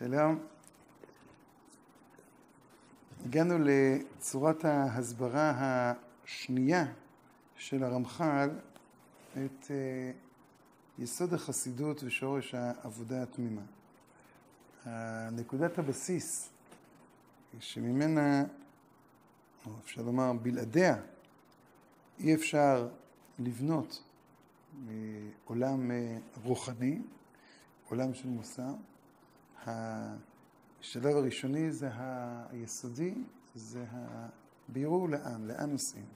שלום. הגענו לצורת ההסברה השנייה של הרמח"ל את אה, יסוד החסידות ושורש העבודה התמימה. נקודת הבסיס שממנה, או אפשר לומר בלעדיה, אי אפשר לבנות עולם אה, רוחני, עולם של מוסר. השלב הראשוני זה היסודי, זה הבירור לאן, לאן נוסעים.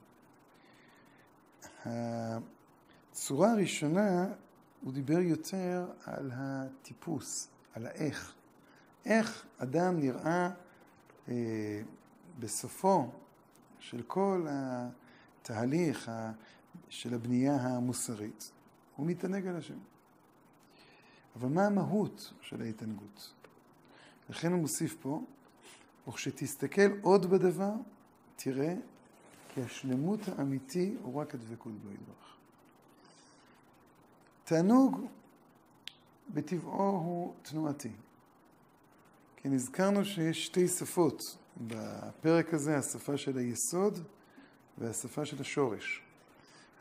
הצורה הראשונה, הוא דיבר יותר על הטיפוס, על האיך. איך אדם נראה אה, בסופו של כל התהליך של הבנייה המוסרית. הוא מתענג על השם. אבל מה המהות של ההתענגות? לכן הוא מוסיף פה, וכשתסתכל עוד בדבר, תראה כי השלמות האמיתי הוא רק הדבקות בו ידברך. תענוג בטבעו הוא תנועתי. כי נזכרנו שיש שתי שפות בפרק הזה, השפה של היסוד והשפה של השורש.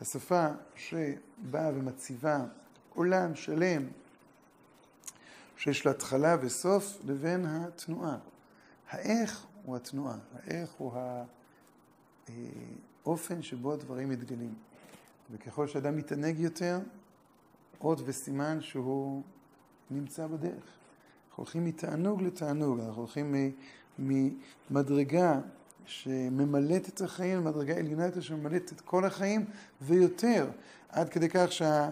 השפה שבאה ומציבה עולם שלם שיש לה התחלה וסוף לבין התנועה. האיך הוא התנועה, האיך הוא האופן שבו הדברים מתגלים. וככל שאדם מתענג יותר, אות וסימן שהוא נמצא בדרך. אנחנו הולכים מתענוג לתענוג, אנחנו הולכים ממדרגה שממלאת את החיים למדרגה עליונה יותר שממלאת את כל החיים ויותר, עד כדי כך שה...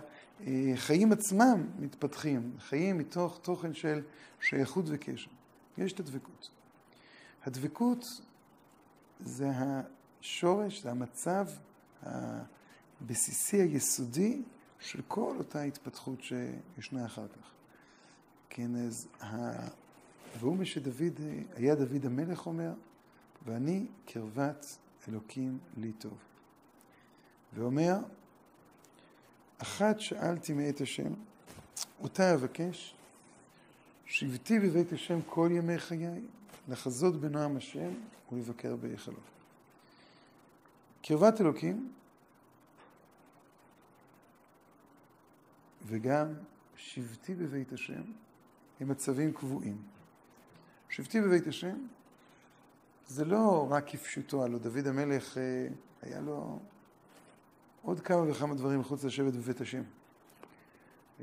החיים עצמם מתפתחים, חיים מתוך תוכן של שייכות וקשר. יש את הדבקות. הדבקות זה השורש, זה המצב הבסיסי היסודי של כל אותה התפתחות שישנה אחר כך. כן, אז ה... והוא מה שדוד, היה דוד המלך אומר, ואני קרבת אלוקים לי טוב. ואומר, אחת שאלתי מאת השם, אותה אבקש, שבתי בבית השם כל ימי חיי, לחזות בנועם השם ולבקר בהיכלו. קרבת אלוקים וגם שבתי בבית השם הם מצבים קבועים. שבתי בבית השם זה לא רק כפשוטו, הלוא דוד המלך אה, היה לו עוד כמה וכמה דברים מחוץ לשבת בבית השם.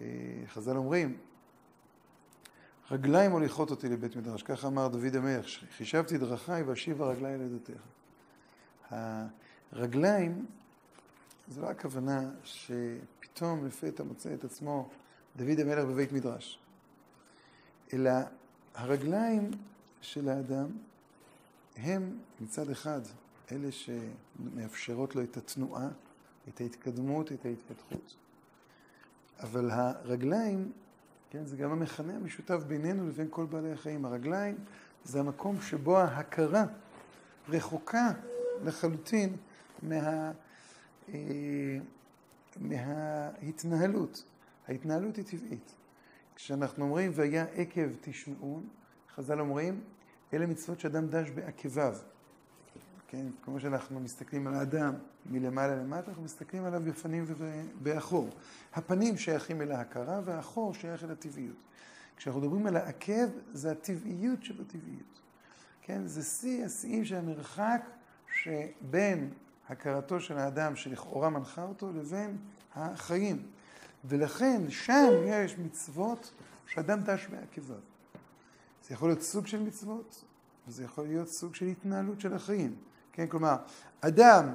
אה, חז"ל אומרים, רגליים מוליכות אותי לבית מדרש, ככה אמר דוד המלך, חישבתי דרכיי ואשיבה רגליי על ידותיך. הרגליים, זו לא הכוונה שפתאום לפתע מוצא את עצמו דוד המלך בבית מדרש, אלא הרגליים של האדם הם מצד אחד אלה שמאפשרות לו את התנועה, את ההתקדמות, את ההתפתחות. אבל הרגליים, כן, זה גם המכנה המשותף בינינו לבין כל בעלי החיים. הרגליים זה המקום שבו ההכרה רחוקה לחלוטין מה, אה, מההתנהלות. ההתנהלות היא טבעית. כשאנחנו אומרים והיה עקב תשמעון, חז"ל אומרים, אלה מצוות שאדם דש בעקביו. כן, כמו שאנחנו מסתכלים על האדם מלמעלה למטה, אנחנו מסתכלים עליו בפנים ובאחור. הפנים שייכים אל ההכרה והאחור שייך אל הטבעיות. כשאנחנו מדברים על העקב, זה הטבעיות שבטבעיות. כן, זה שיא השיאים של המרחק שבין הכרתו של האדם שלכאורה מנחה אותו לבין החיים. ולכן שם יש מצוות שאדם דש בעקביו. זה יכול להיות סוג של מצוות, וזה יכול להיות סוג של התנהלות של החיים. כן, כלומר, אדם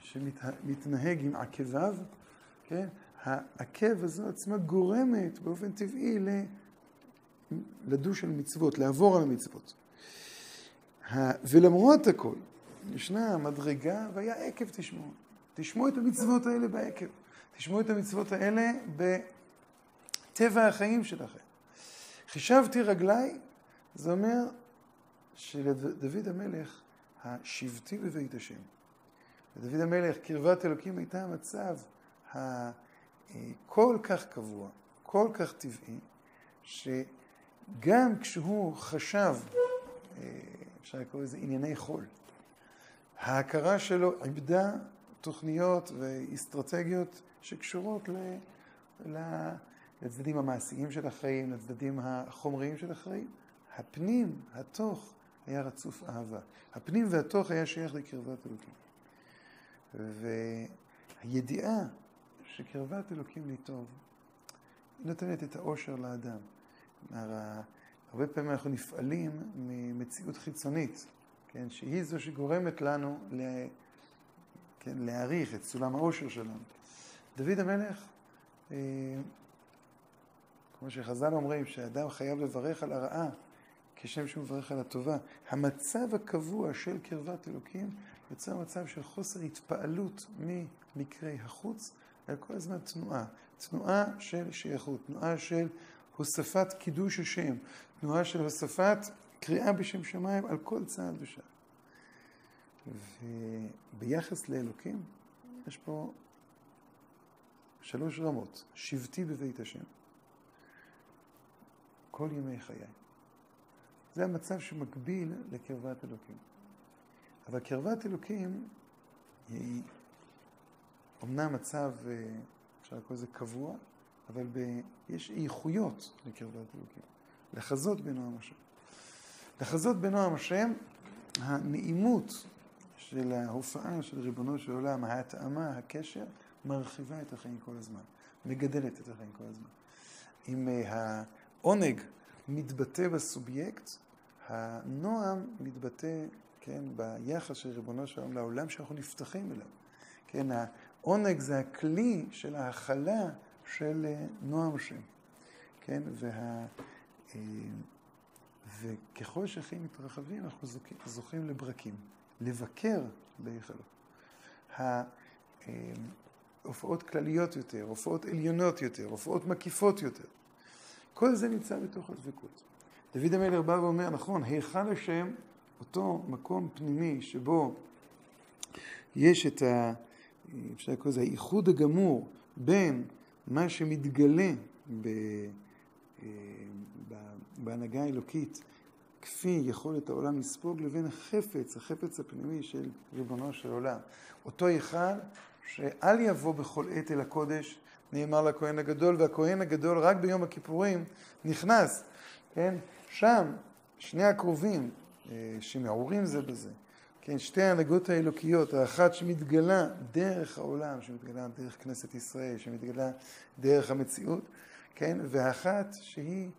שמתנהג עם עקביו, כן, העקב הזו עצמה גורמת באופן טבעי לדוש של מצוות, לעבור על המצוות. ולמרות הכל, ישנה מדרגה והיה עקב תשמעו. תשמעו את המצוות האלה בעקב. תשמעו את המצוות האלה בטבע החיים שלכם. חישבתי רגליי, זה אומר שלדוד המלך השבטי בבית השם. ודוד המלך, קרבת אלוקים הייתה המצב הכל כך קבוע, כל כך טבעי, גם כשהוא חשב, אפשר לקרוא לזה ענייני חול, ההכרה שלו עיבדה תוכניות ואסטרטגיות שקשורות ל... לצדדים המעשיים של החיים, לצדדים החומריים של החיים. הפנים, התוך, היה רצוף אהבה. הפנים והתוך היה שייך לקרבת אלוקים. והידיעה שקרבת אלוקים לי טוב, היא נותנת את האושר לאדם. הרבה פעמים אנחנו נפעלים ממציאות חיצונית, כן, שהיא זו שגורמת לנו ל... כן, להעריך את סולם האושר שלנו. דוד המלך, אה, כמו שחז"ל אומרים, שאדם חייב לברך על הרעה כשם שהוא מברך על הטובה. המצב הקבוע של קרבת אלוקים יוצר מצב של חוסר התפעלות ממקרי החוץ, אלא כל הזמן תנועה. תנועה של שייכות, תנועה של הוספת קידוש השם, תנועה של הוספת קריאה בשם שמיים על כל צעד ושעד. וביחס לאלוקים, יש פה שלוש רמות. שבטי בבית השם, כל ימי חיי. זה המצב שמקביל לקרבת אלוקים. אבל קרבת אלוקים היא אומנם מצב, אפשר לקרוא לזה קבוע, אבל ב... יש איכויות לקרבת אלוקים. לחזות בנועם השם. לחזות בנועם השם, הנעימות של ההופעה של ריבונו של עולם, ההתאמה, הקשר, מרחיבה את החיים כל הזמן, מגדלת את החיים כל הזמן. אם אה, העונג מתבטא בסובייקט, הנועם מתבטא, כן, ביחס של ריבונו של עולם לעולם שאנחנו נפתחים אליו. כן, העונג זה הכלי של ההכלה של אה, נועם השם. כן, וה... אה, וככל שהחיים מתרחבים, אנחנו זוכים לברקים. לבקר בהיכלו. הופעות כלליות יותר, הופעות עליונות יותר, הופעות מקיפות יותר. כל זה נמצא בתוך הדבקות. דוד המלך בא ואומר, נכון, היכל השם, אותו מקום פנימי שבו יש את ה... אפשר לקרוא לזה האיחוד הגמור בין מה שמתגלה ב... אה, בהנהגה האלוקית כפי יכולת העולם לספוג לבין החפץ, החפץ הפנימי של ריבונו של עולם. אותו היכל שאל יבוא בכל עת אל הקודש, נאמר לכהן הגדול, והכהן הגדול רק ביום הכיפורים נכנס, כן? שם שני הקרובים אה, שמעורים זה בזה, כן? שתי ההנהגות האלוקיות, האחת שמתגלה דרך העולם, שמתגלה דרך כנסת ישראל, שמתגלה דרך המציאות, כן? והאחת שהיא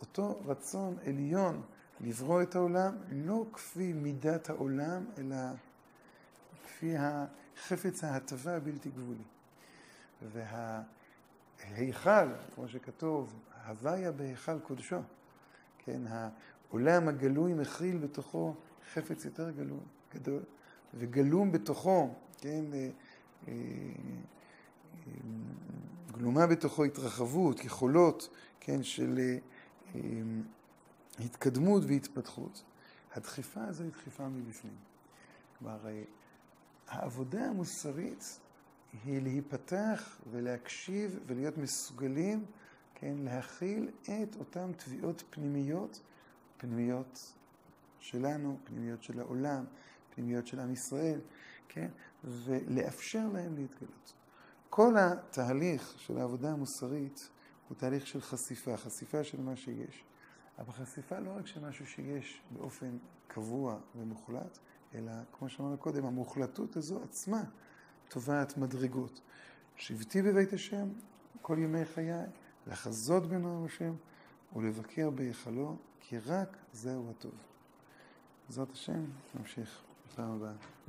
אותו רצון עליון לברוא את העולם לא כפי מידת העולם, אלא כפי החפץ ההטבה הבלתי גבולי. וההיכל, כמו שכתוב, הוויה בהיכל קודשו, כן, העולם הגלוי מכיל בתוכו חפץ יותר גלוי, גדול, וגלום בתוכו, כן, אה, אה, גלומה בתוכו התרחבות, יכולות, כן, של אה, התקדמות והתפתחות. הדחיפה הזו היא דחיפה מבפנים. כלומר, העבודה המוסרית היא להיפתח ולהקשיב ולהיות מסוגלים, כן, להכיל את אותן תביעות פנימיות, פנימיות שלנו, פנימיות של העולם, פנימיות של עם ישראל, כן, ולאפשר להם להתגלות. כל התהליך של העבודה המוסרית הוא תהליך של חשיפה, חשיפה של מה שיש. אבל חשיפה לא רק של משהו שיש באופן קבוע ומוחלט, אלא כמו שאמרנו קודם, המוחלטות הזו עצמה תובעת מדרגות. שבתי בבית השם כל ימי חיי, לחזות בנועם השם ולבקר בהיכלו, כי רק זהו הטוב. בעזרת השם, נמשיך בפעם הבאה.